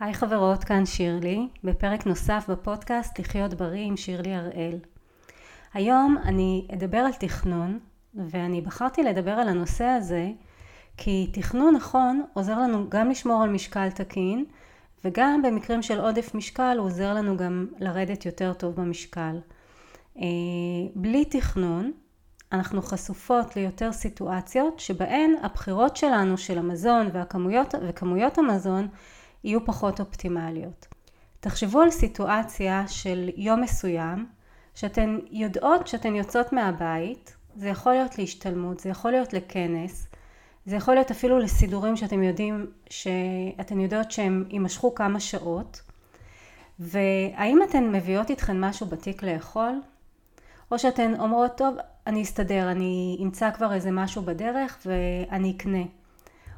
היי חברות, כאן שירלי, בפרק נוסף בפודקאסט לחיות בריא עם שירלי הראל. היום אני אדבר על תכנון, ואני בחרתי לדבר על הנושא הזה כי תכנון נכון עוזר לנו גם לשמור על משקל תקין, וגם במקרים של עודף משקל הוא עוזר לנו גם לרדת יותר טוב במשקל. אה, בלי תכנון אנחנו חשופות ליותר סיטואציות שבהן הבחירות שלנו של המזון והכמויות, וכמויות המזון יהיו פחות אופטימליות. תחשבו על סיטואציה של יום מסוים שאתן יודעות שאתן יוצאות מהבית, זה יכול להיות להשתלמות, זה יכול להיות לכנס, זה יכול להיות אפילו לסידורים שאתם יודעים, שאתן יודעות שהם יימשכו כמה שעות, והאם אתן מביאות איתכן משהו בתיק לאכול? או שאתן אומרות, טוב, אני אסתדר, אני אמצא כבר איזה משהו בדרך ואני אקנה.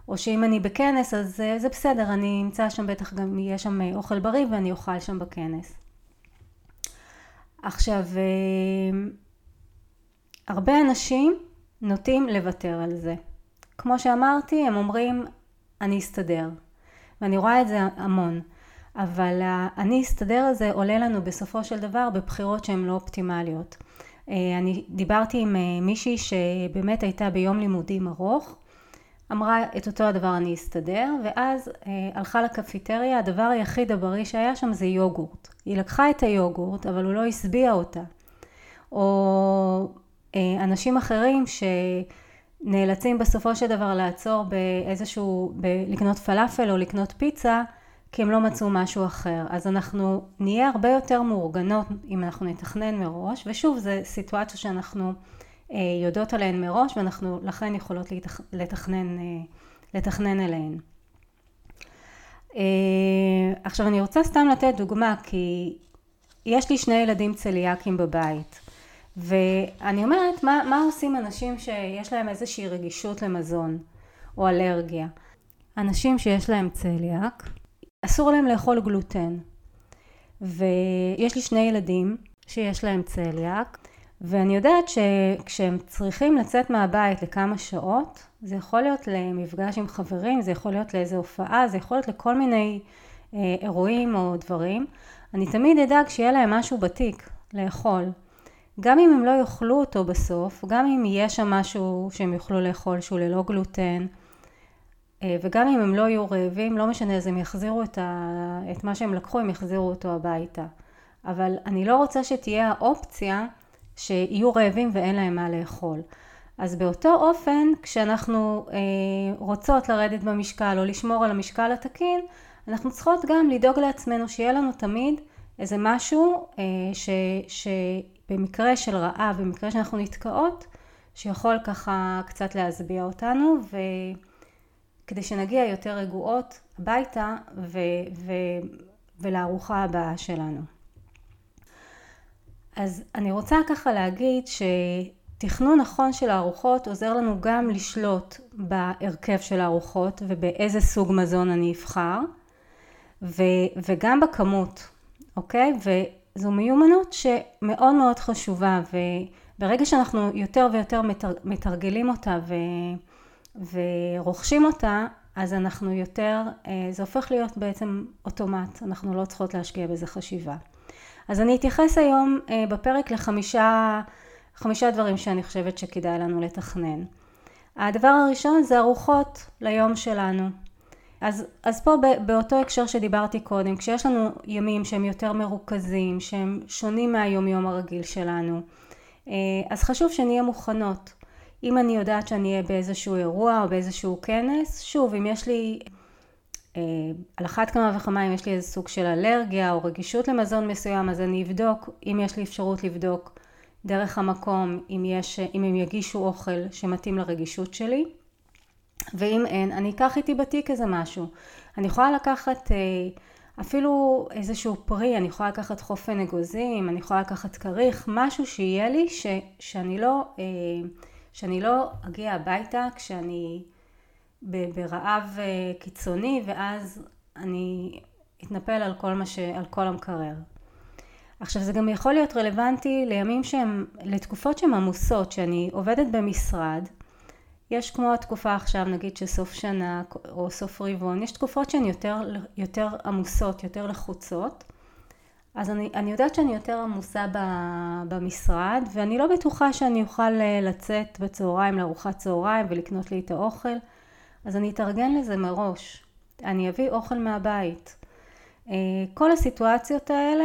או שאם אני בכנס אז זה, זה בסדר, אני אמצא שם בטח גם יהיה שם אוכל בריא ואני אוכל שם בכנס. עכשיו, אה, הרבה אנשים נוטים לוותר על זה. כמו שאמרתי, הם אומרים, אני אסתדר. ואני רואה את זה המון. אבל אני אסתדר הזה עולה לנו בסופו של דבר בבחירות שהן לא אופטימליות. אה, אני דיברתי עם אה, מישהי שבאמת הייתה ביום לימודים ארוך, אמרה את אותו הדבר אני אסתדר, ואז אה, הלכה לקפיטריה, הדבר היחיד הבריא שהיה שם זה יוגורט. היא לקחה את היוגורט, אבל הוא לא השביע אותה. או אה, אנשים אחרים שנאלצים בסופו של דבר לעצור באיזשהו, ב- לקנות פלאפל או לקנות פיצה, כי הם לא מצאו משהו אחר. אז אנחנו נהיה הרבה יותר מאורגנות אם אנחנו נתכנן מראש, ושוב, זו סיטואציה שאנחנו יודעות עליהן מראש, ואנחנו לכן יכולות לתכנן, אה, לתכנן אליהן. אה, עכשיו אני רוצה סתם לתת דוגמה, כי יש לי שני ילדים צליאקים בבית. ואני אומרת, מה, מה עושים אנשים שיש להם איזושהי רגישות למזון או אלרגיה? אנשים שיש להם צליאק, אסור להם לאכול גלוטן. ויש לי שני ילדים שיש להם צליאק, ואני יודעת שכשהם צריכים לצאת מהבית לכמה שעות, זה יכול להיות למפגש עם חברים, זה יכול להיות לאיזו הופעה, זה יכול להיות לכל מיני אה, אירועים או דברים. אני תמיד אדאג שיהיה להם משהו בתיק לאכול. גם אם הם לא יאכלו אותו בסוף, גם אם יהיה שם משהו שהם יוכלו לאכול שהוא ללא גלוטן, אה, וגם אם הם לא יהיו רעבים, לא משנה, אז הם יחזירו את, ה... את מה שהם לקחו, הם יחזירו אותו הביתה. אבל אני לא רוצה שתהיה האופציה שיהיו רעבים ואין להם מה לאכול. אז באותו אופן, כשאנחנו אה, רוצות לרדת במשקל או לשמור על המשקל התקין, אנחנו צריכות גם לדאוג לעצמנו שיהיה לנו תמיד איזה משהו אה, ש, שבמקרה של רעב, במקרה שאנחנו נתקעות, שיכול ככה קצת להשביע אותנו, וכדי שנגיע יותר רגועות הביתה ו, ו, ולארוחה הבאה שלנו. אז אני רוצה ככה להגיד שתכנון נכון של הארוחות עוזר לנו גם לשלוט בהרכב של הארוחות ובאיזה סוג מזון אני אבחר ו, וגם בכמות, אוקיי? וזו מיומנות שמאוד מאוד חשובה וברגע שאנחנו יותר ויותר מתר, מתרגלים אותה ו, ורוכשים אותה אז אנחנו יותר, אה, זה הופך להיות בעצם אוטומט, אנחנו לא צריכות להשקיע בזה חשיבה. אז אני אתייחס היום אה, בפרק לחמישה חמישה דברים שאני חושבת שכדאי לנו לתכנן. הדבר הראשון זה ארוחות ליום שלנו. אז, אז פה באותו הקשר שדיברתי קודם, כשיש לנו ימים שהם יותר מרוכזים, שהם שונים מהיום יום הרגיל שלנו, אה, אז חשוב שנהיה מוכנות. אם אני יודעת שאני אהיה באיזשהו אירוע או באיזשהו כנס, שוב, אם יש לי על אחת כמה וכמה אם יש לי איזה סוג של אלרגיה או רגישות למזון מסוים אז אני אבדוק אם יש לי אפשרות לבדוק דרך המקום אם, יש, אם הם יגישו אוכל שמתאים לרגישות שלי. ואם אין אני אקח איתי בתיק איזה משהו. אני יכולה לקחת אה, אפילו איזשהו פרי אני יכולה לקחת חופן אגוזים אני יכולה לקחת כריך משהו שיהיה לי ש, שאני לא אה, שאני לא אגיע הביתה כשאני ברעב אה, קיצוני ואז אני אתנפל על כל, מה ש... על כל המקרר. עכשיו זה גם יכול להיות רלוונטי לימים שהם, לתקופות שהן עמוסות, שאני עובדת במשרד, יש כמו התקופה עכשיו, נגיד שסוף שנה או סוף רבעון, יש תקופות שהן יותר, יותר עמוסות, יותר לחוצות. אז אני, אני יודעת שאני יותר עמוסה ב, במשרד, ואני לא בטוחה שאני אוכל אה, לצאת בצהריים לארוחת צהריים ולקנות לי את האוכל, אז אני אתארגן לזה מראש. אני אביא אוכל מהבית. אה, כל הסיטואציות האלה,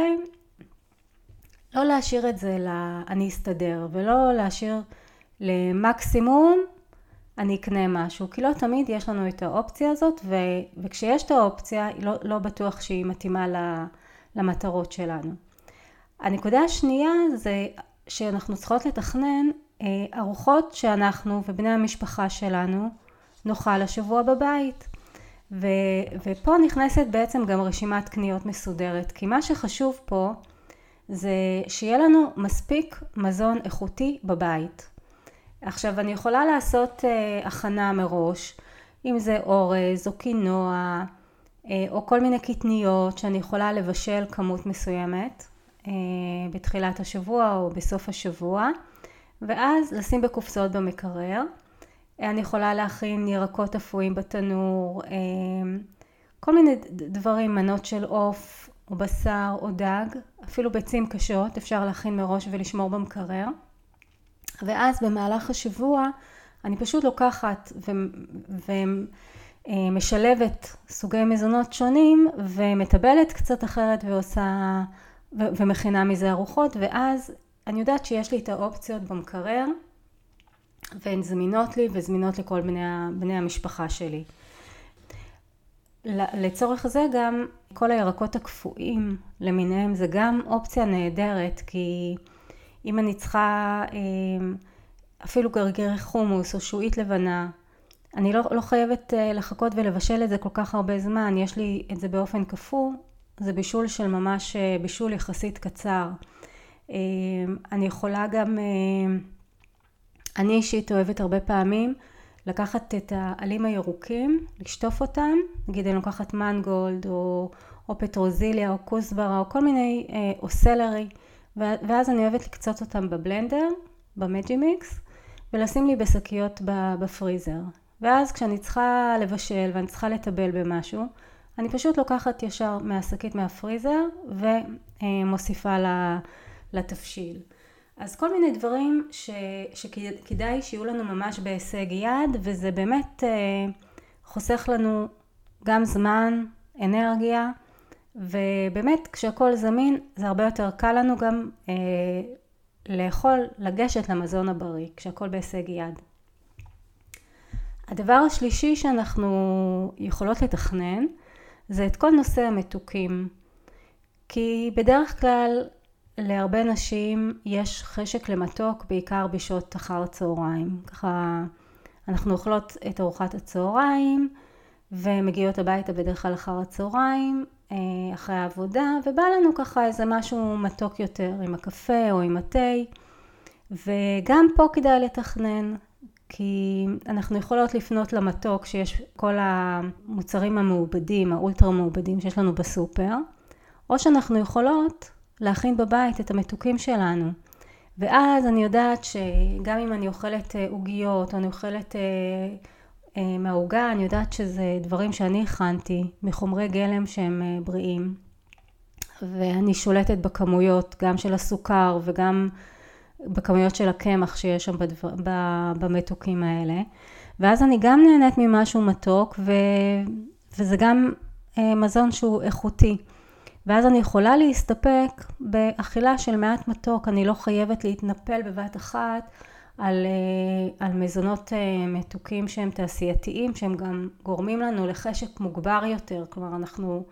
לא להשאיר את זה ל... אני אסתדר, ולא להשאיר למקסימום אני אקנה משהו, כי לא תמיד יש לנו את האופציה הזאת, ו... וכשיש את האופציה, לא, לא בטוח שהיא מתאימה למטרות שלנו. הנקודה השנייה זה שאנחנו צריכות לתכנן אה, ארוחות שאנחנו ובני המשפחה שלנו נאכל השבוע בבית. ו, ופה נכנסת בעצם גם רשימת קניות מסודרת, כי מה שחשוב פה זה שיהיה לנו מספיק מזון איכותי בבית. עכשיו אני יכולה לעשות אה, הכנה מראש, אם זה אורז או קינוע אה, או כל מיני קטניות שאני יכולה לבשל כמות מסוימת אה, בתחילת השבוע או בסוף השבוע ואז לשים בקופסאות במקרר. אני יכולה להכין ירקות אפויים בתנור, כל מיני דברים, מנות של עוף או בשר או דג, אפילו ביצים קשות אפשר להכין מראש ולשמור במקרר. ואז במהלך השבוע אני פשוט לוקחת ומשלבת סוגי מזונות שונים ומטבלת קצת אחרת ועושה ומכינה מזה ארוחות ואז אני יודעת שיש לי את האופציות במקרר והן זמינות לי וזמינות לכל בני, בני המשפחה שלי. לצורך זה גם כל הירקות הקפואים למיניהם זה גם אופציה נהדרת כי אם אני צריכה אמ, אפילו גרגירי חומוס או שועית לבנה, אני לא, לא חייבת אה, לחכות ולבשל את זה כל כך הרבה זמן, יש לי את זה באופן קפוא, זה בישול של ממש אה, בישול יחסית קצר. אני יכולה גם, אה, אני אישית אוהבת הרבה פעמים לקחת את העלים הירוקים, לשטוף אותם, נגיד אני לוקחת מנגולד או, או פטרוזיליה או כוסברה או כל מיני, או סלרי. ואז אני אוהבת לקצוץ אותם בבלנדר, במג'י מיקס, ולשים לי בשקיות בפריזר. ואז כשאני צריכה לבשל ואני צריכה לטבל במשהו, אני פשוט לוקחת ישר מהשקית מהפריזר ומוסיפה לתבשיל. אז כל מיני דברים ש, שכדאי שיהיו לנו ממש בהישג יד, וזה באמת אה, חוסך לנו גם זמן, אנרגיה, ובאמת כשהכול זמין זה הרבה יותר קל לנו גם אה, לאכול, לגשת למזון הבריא, כשהכול בהישג יד. הדבר השלישי שאנחנו יכולות לתכנן זה את כל נושא המתוקים. כי בדרך כלל להרבה נשים יש חשק למתוק בעיקר בשעות אחר הצהריים. ככה אנחנו אוכלות את ארוחת הצהריים ומגיעות הביתה בדרך כלל אחר הצהריים אה, אחרי העבודה, ובא לנו ככה איזה משהו מתוק יותר עם הקפה או עם התה, וגם פה כדאי לתכנן, כי אנחנו יכולות לפנות למתוק שיש כל המוצרים המעובדים, האולטרה מעובדים שיש לנו בסופר, או שאנחנו יכולות להכין בבית את המתוקים שלנו. ואז אני יודעת שגם אם אני אוכלת אה, עוגיות, אני אוכלת אה, אה, מהעוגה אני יודעת שזה דברים שאני הכנתי מחומרי גלם שהם אה, בריאים. ואני שולטת בכמויות גם של הסוכר וגם בכמויות של הקמח שיש שם בדבר, במתוקים האלה. ואז אני גם נהנית ממשהו מתוק ו, וזה גם אה, מזון שהוא איכותי ואז אני יכולה להסתפק באכילה של מעט מתוק אני לא חייבת להתנפל בבת אחת על, אה, על מזונות אה, מתוקים שהם תעשייתיים, שהם גם גורמים לנו לחשק מוגבר יותר, כלומר אנחנו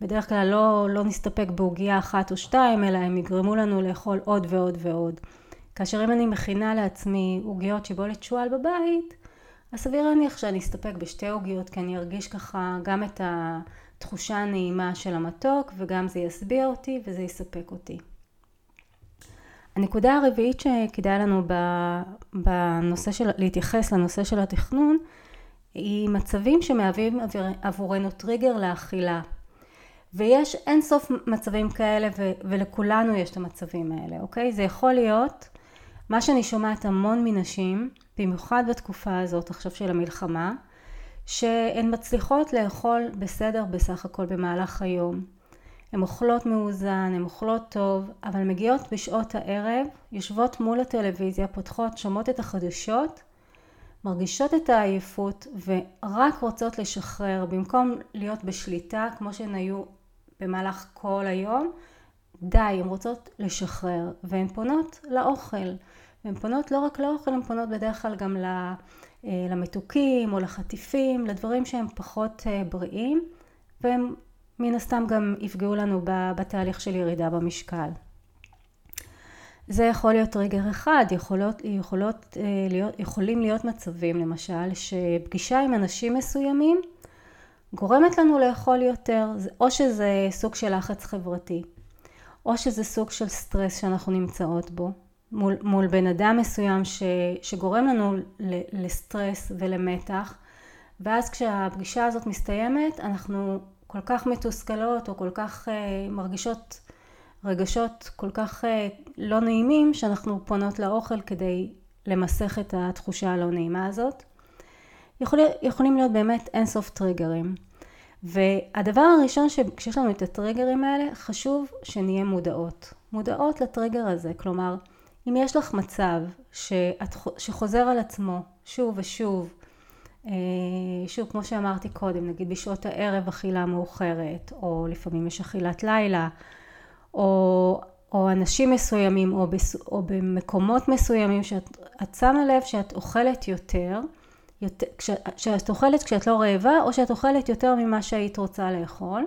בדרך כלל לא, לא נסתפק בעוגייה אחת או שתיים, אלא הם יגרמו לנו לאכול עוד ועוד ועוד. כאשר אם אני מכינה לעצמי עוגיות שיבולת שועל בבית, אז סביר להניח שאני אסתפק בשתי עוגיות, כי אני ארגיש ככה גם את התחושה הנעימה של המתוק, וגם זה ישביע אותי וזה יספק אותי. הנקודה הרביעית שכדאי לנו בנושא של, להתייחס לנושא של התכנון היא מצבים שמהווים עבורנו טריגר לאכילה ויש אין סוף מצבים כאלה ו, ולכולנו יש את המצבים האלה אוקיי זה יכול להיות מה שאני שומעת המון מנשים במיוחד בתקופה הזאת עכשיו של המלחמה, שהן מצליחות לאכול בסדר בסך הכל במהלך היום. הן אוכלות מאוזן, הן אוכלות טוב, אבל מגיעות בשעות הערב, יושבות מול הטלוויזיה, פותחות, שומעות את החדשות, מרגישות את העייפות ורק רוצות לשחרר, במקום להיות בשליטה כמו שהן היו במהלך כל היום, די, הן רוצות לשחרר, והן פונות לאוכל. והן פונות לא רק לאוכל, הן פונות בדרך כלל גם אה, למתוקים או לחטיפים, לדברים שהם פחות אה, בריאים, והם מן הסתם גם יפגעו לנו בתהליך של ירידה במשקל. זה יכול להיות טריגר אחד, יכולות, יכולות אה, להיות, יכולים להיות מצבים למשל שפגישה עם אנשים מסוימים גורמת לנו לאכול יותר, או שזה סוג של לחץ חברתי, או שזה סוג של סטרס שאנחנו נמצאות בו, מול, מול בן אדם מסוים ש, שגורם לנו לסטרס ולמתח, ואז כשהפגישה הזאת מסתיימת אנחנו כל כך מתוסכלות או כל כך uh, מרגישות רגשות כל כך uh, לא נעימים שאנחנו פונות לאוכל כדי למסך את התחושה הלא נעימה הזאת. יכול, יכולים להיות באמת אינסוף טריגרים. והדבר הראשון שכשיש לנו את הטריגרים האלה חשוב שנהיה מודעות. מודעות לטריגר הזה, כלומר אם יש לך מצב שאת, שחוזר על עצמו שוב ושוב, אה, שוב כמו שאמרתי קודם, נגיד בשעות הערב אכילה מאוחרת, או לפעמים יש אכילת לילה, או, או אנשים מסוימים, או, בס, או במקומות מסוימים שאת שמה לב שאת אוכלת יותר, יותר כש, שאת אוכלת כשאת לא רעבה, או שאת אוכלת יותר ממה שהיית רוצה לאכול,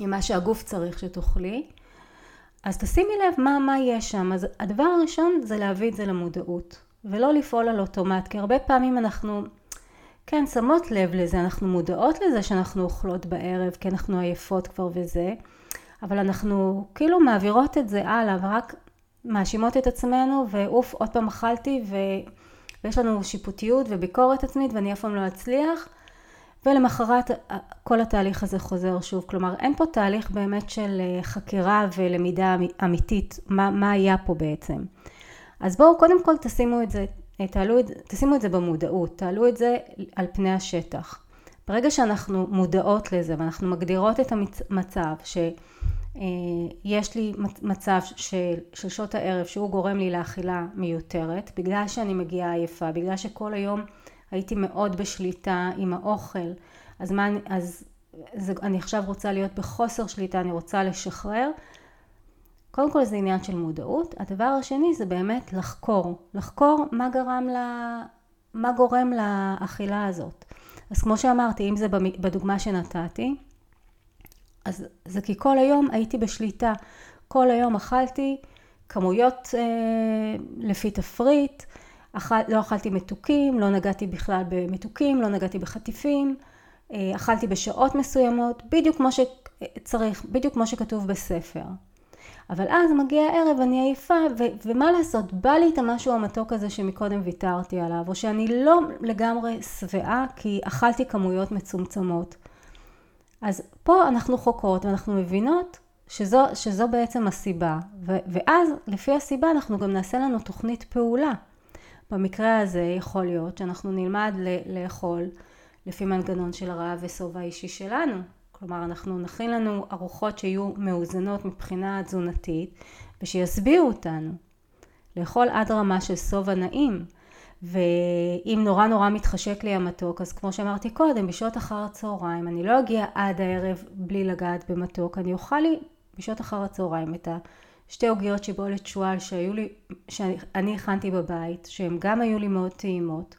ממה שהגוף צריך שתאכלי. אז תשימי לב מה, מה יש שם. אז הדבר הראשון זה להביא את זה למודעות, ולא לפעול על אוטומט, כי הרבה פעמים אנחנו, כן, שמות לב לזה, אנחנו מודעות לזה שאנחנו אוכלות בערב, כי אנחנו עייפות כבר וזה, אבל אנחנו כאילו מעבירות את זה הלאה, ורק מאשימות את עצמנו, ואוף, עוד פעם אכלתי, ו... ויש לנו שיפוטיות וביקורת עצמית, ואני אף פעם לא אצליח. ולמחרת כל התהליך הזה חוזר שוב. כלומר, אין פה תהליך באמת של אה, חקירה ולמידה אמיתית, מה, מה היה פה בעצם. אז בואו קודם כל תשימו את זה, אה, תעלו, תשימו את זה במודעות, תעלו את זה על פני השטח. ברגע שאנחנו מודעות לזה ואנחנו מגדירות את המצב שיש אה, לי מצב של, של שעות הערב שהוא גורם לי לאכילה מיותרת בגלל שאני מגיעה עייפה, בגלל שכל היום הייתי מאוד בשליטה עם האוכל, אז, מה, אז זה, אני עכשיו רוצה להיות בחוסר שליטה, אני רוצה לשחרר. קודם כל זה עניין של מודעות. הדבר השני זה באמת לחקור. לחקור מה גרם לה, מה גורם לאכילה הזאת. אז כמו שאמרתי, אם זה בדוגמה שנתתי, אז זה כי כל היום הייתי בשליטה. כל היום אכלתי כמויות אה, לפי תפריט, אכל, לא אכלתי מתוקים, לא נגעתי בכלל במתוקים, לא נגעתי בחטיפים, אה, אכלתי בשעות מסוימות, בדיוק כמו שצריך, בדיוק כמו שכתוב בספר. אבל אז מגיע הערב, אני עייפה, ו- ומה לעשות, בא לי את המשהו המתוק הזה שמקודם ויתרתי עליו, או שאני לא לגמרי שבעה כי אכלתי כמויות מצומצמות. אז פה אנחנו חוקרות ואנחנו מבינות שזו, שזו בעצם הסיבה, ו- ואז לפי הסיבה אנחנו גם נעשה לנו תוכנית פעולה. במקרה הזה יכול להיות שאנחנו נלמד לאכול לפי מנגנון של הרעב ושובע האישי שלנו. כלומר, אנחנו נכין לנו ארוחות שיהיו מאוזנות מבחינה תזונתית ושישביעו אותנו. לאכול עד רמה של שובע נעים. ואם נורא נורא מתחשק לי המתוק, אז כמו שאמרתי קודם, בשעות אחר הצהריים, אני לא אגיע עד הערב בלי לגעת במתוק, אני אוכל לי בשעות אחר הצהריים את ה... שתי עוגיות שיבולת שועל שהיו לי, שאני הכנתי בבית, שהן גם היו לי מאוד טעימות,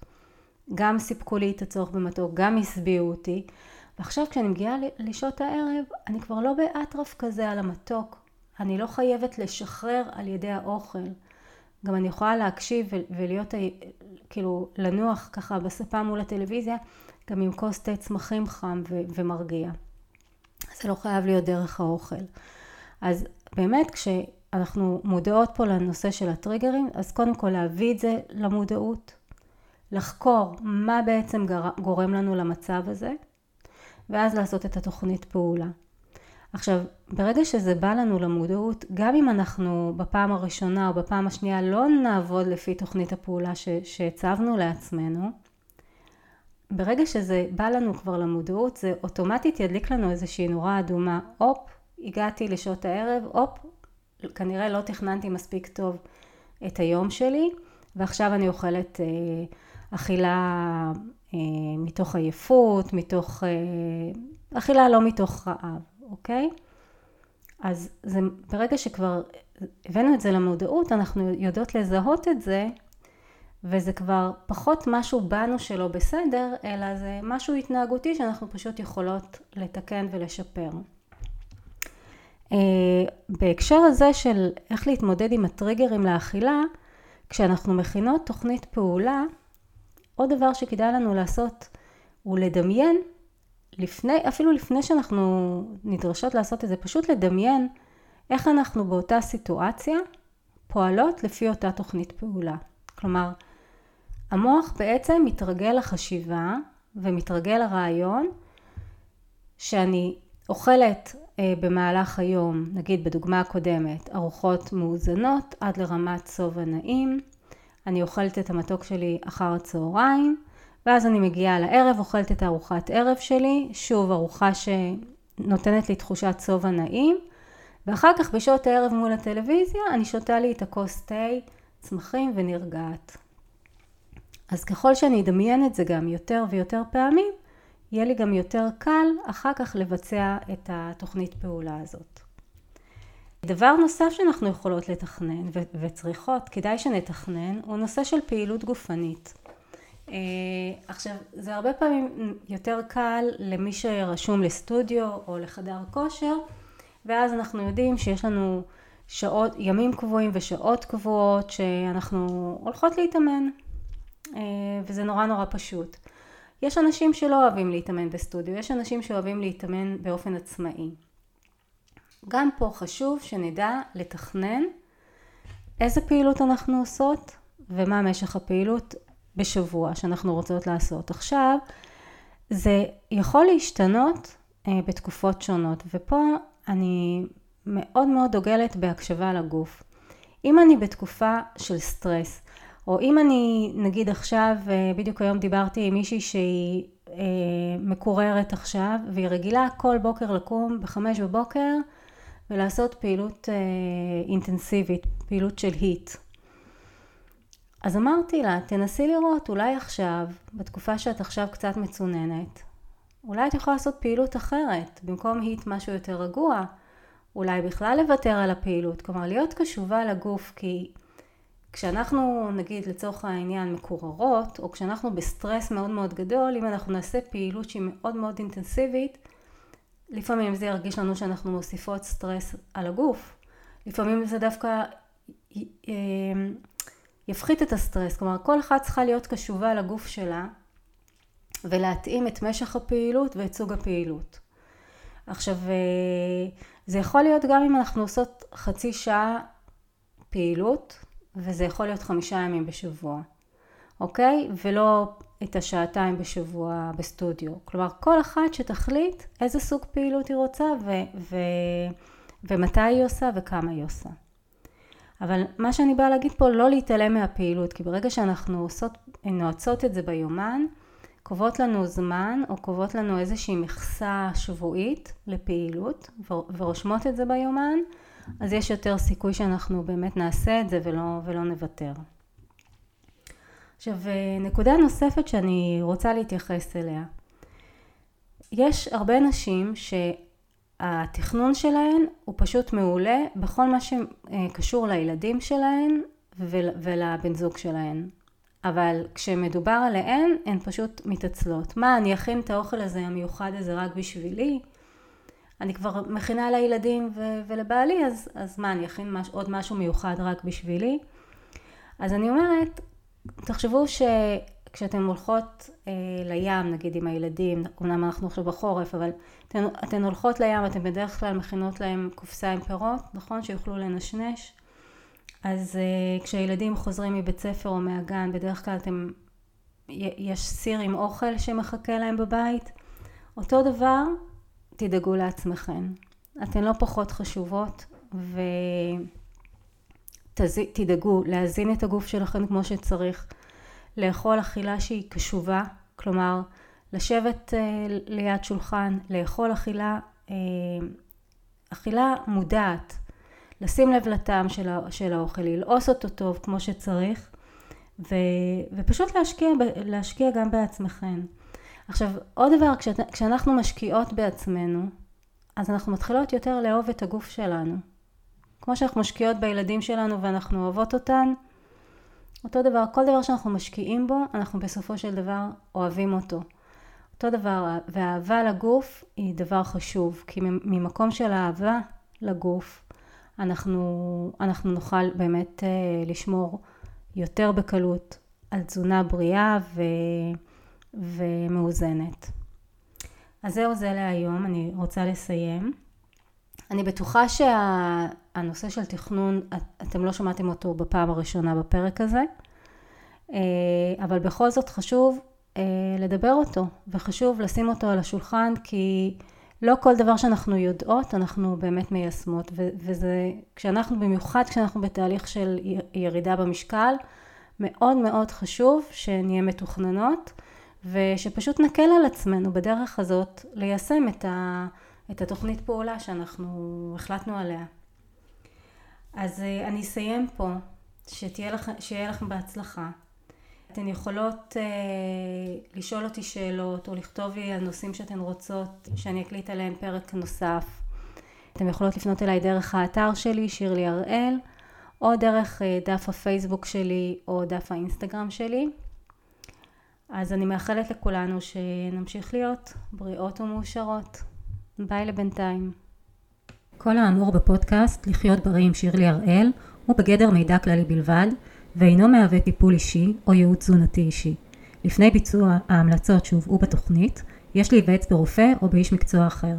גם סיפקו לי את הצורך במתוק, גם השביעו אותי, ועכשיו כשאני מגיעה לשעות הערב, אני כבר לא באטרף כזה על המתוק, אני לא חייבת לשחרר על ידי האוכל. גם אני יכולה להקשיב ולהיות, כאילו, לנוח ככה בספה מול הטלוויזיה, גם עם כוס תה צמחים חם ומרגיע. זה לא חייב להיות דרך האוכל. אז באמת כשאנחנו מודעות פה לנושא של הטריגרים, אז קודם כל להביא את זה למודעות, לחקור מה בעצם גורם לנו למצב הזה, ואז לעשות את התוכנית פעולה. עכשיו, ברגע שזה בא לנו למודעות, גם אם אנחנו בפעם הראשונה או בפעם השנייה לא נעבוד לפי תוכנית הפעולה שהצבנו לעצמנו, ברגע שזה בא לנו כבר למודעות, זה אוטומטית ידליק לנו איזושהי נורה אדומה. הופ, הגעתי לשעות הערב, הופ, כנראה לא תכננתי מספיק טוב את היום שלי, ועכשיו אני אוכלת אה, אכילה אה, מתוך עייפות, מתוך... אה, אכילה לא מתוך רעב, אוקיי? אז זה, ברגע שכבר הבאנו את זה למודעות, אנחנו יודעות לזהות את זה, וזה כבר פחות משהו בנו שלא בסדר, אלא זה משהו התנהגותי שאנחנו פשוט יכולות לתקן ולשפר. אה, בהקשר הזה של איך להתמודד עם הטריגרים לאכילה, כשאנחנו מכינות תוכנית פעולה, עוד דבר שכדאי לנו לעשות הוא לדמיין, לפני, אפילו לפני שאנחנו נדרשות לעשות את זה, פשוט לדמיין איך אנחנו באותה סיטואציה פועלות לפי אותה תוכנית פעולה. כלומר, המוח בעצם מתרגל לחשיבה ומתרגל לרעיון שאני אוכלת אה, במהלך היום, נגיד בדוגמה הקודמת, ארוחות מאוזנות עד לרמת שובע נעים, אני אוכלת את המתוק שלי אחר הצהריים, ואז אני מגיעה לערב, אוכלת את הארוחת ערב שלי, שוב ארוחה שנותנת לי תחושת שובע נעים, ואחר כך בשעות הערב מול הטלוויזיה אני שותה לי את הכוס תה, צמחים ונרגעת. אז ככל שאני אדמיין את זה גם יותר ויותר פעמים, יהיה לי גם יותר קל אחר כך לבצע את התוכנית פעולה הזאת. דבר נוסף שאנחנו יכולות לתכנן וצריכות, כדאי שנתכנן, הוא נושא של פעילות גופנית. אה, עכשיו, זה הרבה פעמים יותר קל למי שרשום לסטודיו או לחדר כושר, ואז אנחנו יודעים שיש לנו שעות, ימים קבועים ושעות קבועות שאנחנו הולכות להתאמן, אה, וזה נורא נורא פשוט. יש אנשים שלא אוהבים להתאמן בסטודיו, יש אנשים שאוהבים להתאמן באופן עצמאי. גם פה חשוב שנדע לתכנן איזה פעילות אנחנו עושות ומה משך הפעילות בשבוע שאנחנו רוצות לעשות. עכשיו, זה יכול להשתנות אה, בתקופות שונות, ופה אני מאוד מאוד דוגלת בהקשבה לגוף. אם אני בתקופה של סטרס, או אם אני נגיד עכשיו, אה, בדיוק היום דיברתי עם מישהי שהיא אה, מקוררת עכשיו, והיא רגילה כל בוקר לקום בחמש בבוקר ולעשות פעילות אה, אינטנסיבית, פעילות של היט. אז אמרתי לה, תנסי לראות, אולי עכשיו, בתקופה שאת עכשיו קצת מצוננת, אולי את יכולה לעשות פעילות אחרת, במקום HIIT משהו יותר רגוע, אולי בכלל לוותר על הפעילות, כלומר להיות קשובה לגוף, כי כשאנחנו נגיד לצורך העניין מקוררות, או כשאנחנו בסטרס מאוד מאוד גדול, אם אנחנו נעשה פעילות שהיא מאוד מאוד אינטנסיבית, לפעמים זה ירגיש לנו שאנחנו מוסיפות סטרס על הגוף, לפעמים זה דווקא אה, יפחית את הסטרס, כלומר כל אחת צריכה להיות קשובה לגוף שלה ולהתאים את משך הפעילות ואת סוג הפעילות. עכשיו אה, זה יכול להיות גם אם אנחנו עושות חצי שעה פעילות וזה יכול להיות חמישה ימים בשבוע, אוקיי? ולא את השעתיים בשבוע בסטודיו. כלומר, כל אחת שתחליט איזה סוג פעילות היא רוצה ו- ו- ומתי היא עושה וכמה היא עושה. אבל מה שאני באה להגיד פה, לא להתעלם מהפעילות, כי ברגע שאנחנו עושות, נועצות את זה ביומן, קובעות לנו זמן או קובעות לנו איזושהי מכסה שבועית לפעילות ורושמות את זה ביומן, אז יש יותר סיכוי שאנחנו באמת נעשה את זה ולא, ולא נוותר. עכשיו נקודה נוספת שאני רוצה להתייחס אליה. יש הרבה נשים שהתכנון שלהן הוא פשוט מעולה בכל מה שקשור לילדים שלהן ולבן זוג שלהן. אבל כשמדובר עליהן הן פשוט מתעצלות. מה אני אכין את האוכל הזה המיוחד הזה רק בשבילי? אני כבר מכינה לילדים ו- ולבעלי אז, אז מה אני אכין מש- עוד משהו מיוחד רק בשבילי? אז אני אומרת תחשבו שכשאתן הולכות אה, לים נגיד עם הילדים, אמנם אנחנו עכשיו בחורף אבל אתן, אתן הולכות לים אתן בדרך כלל מכינות להם קופסה עם פירות נכון? שיוכלו לנשנש. אז אה, כשהילדים חוזרים מבית ספר או מהגן בדרך כלל אתם יש סיר עם אוכל שמחכה להם בבית. אותו דבר תדאגו לעצמכם אתן לא פחות חשובות ותדאגו להזין את הגוף שלכם כמו שצריך, לאכול אכילה שהיא קשובה, כלומר לשבת אה, ליד שולחן, לאכול אכילה, אה, אכילה מודעת, לשים לב לטעם של האוכל, ללעוס אותו טוב כמו שצריך ו, ופשוט להשקיע, להשקיע גם בעצמכם. עכשיו עוד דבר, כשאת, כשאנחנו משקיעות בעצמנו, אז אנחנו מתחילות יותר לאהוב את הגוף שלנו. כמו שאנחנו משקיעות בילדים שלנו ואנחנו אוהבות אותן, אותו דבר, כל דבר שאנחנו משקיעים בו, אנחנו בסופו של דבר אוהבים אותו. אותו דבר, והאהבה לגוף היא דבר חשוב, כי ממקום של אהבה לגוף, אנחנו, אנחנו נוכל באמת אה, לשמור יותר בקלות על תזונה בריאה ו, ומאוזנת. אז זהו זה להיום, אני רוצה לסיים. אני בטוחה שהנושא של תכנון, אתם לא שמעתם אותו בפעם הראשונה בפרק הזה, אה, אבל בכל זאת חשוב אה, לדבר אותו, וחשוב לשים אותו על השולחן, כי לא כל דבר שאנחנו יודעות אנחנו באמת מיישמות, וזה, כשאנחנו, במיוחד כשאנחנו בתהליך של ירידה במשקל, מאוד מאוד חשוב שנהיה מתוכננות, ושפשוט נקל על עצמנו בדרך הזאת ליישם את, ה, את התוכנית פעולה שאנחנו החלטנו עליה. אז אה, אני אסיים פה, שתהיה לכ, שיהיה לכם בהצלחה. אתן יכולות אה, לשאול אותי שאלות או לכתוב לי על נושאים שאתן רוצות שאני אקליט עליהם פרק נוסף. אתן יכולות לפנות אליי דרך האתר שלי, שירלי הראל, או דרך אה, דף הפייסבוק שלי או דף האינסטגרם שלי. אז אני מאחלת לכולנו שנמשיך להיות בריאות ומאושרות. ביי לבינתיים. כל האמור בפודקאסט לחיות בריא עם שירלי הראל הוא בגדר מידע כללי בלבד ואינו מהווה טיפול אישי או ייעוץ תזונתי אישי. לפני ביצוע ההמלצות שהובאו בתוכנית, יש להיוועץ ברופא או באיש מקצוע אחר.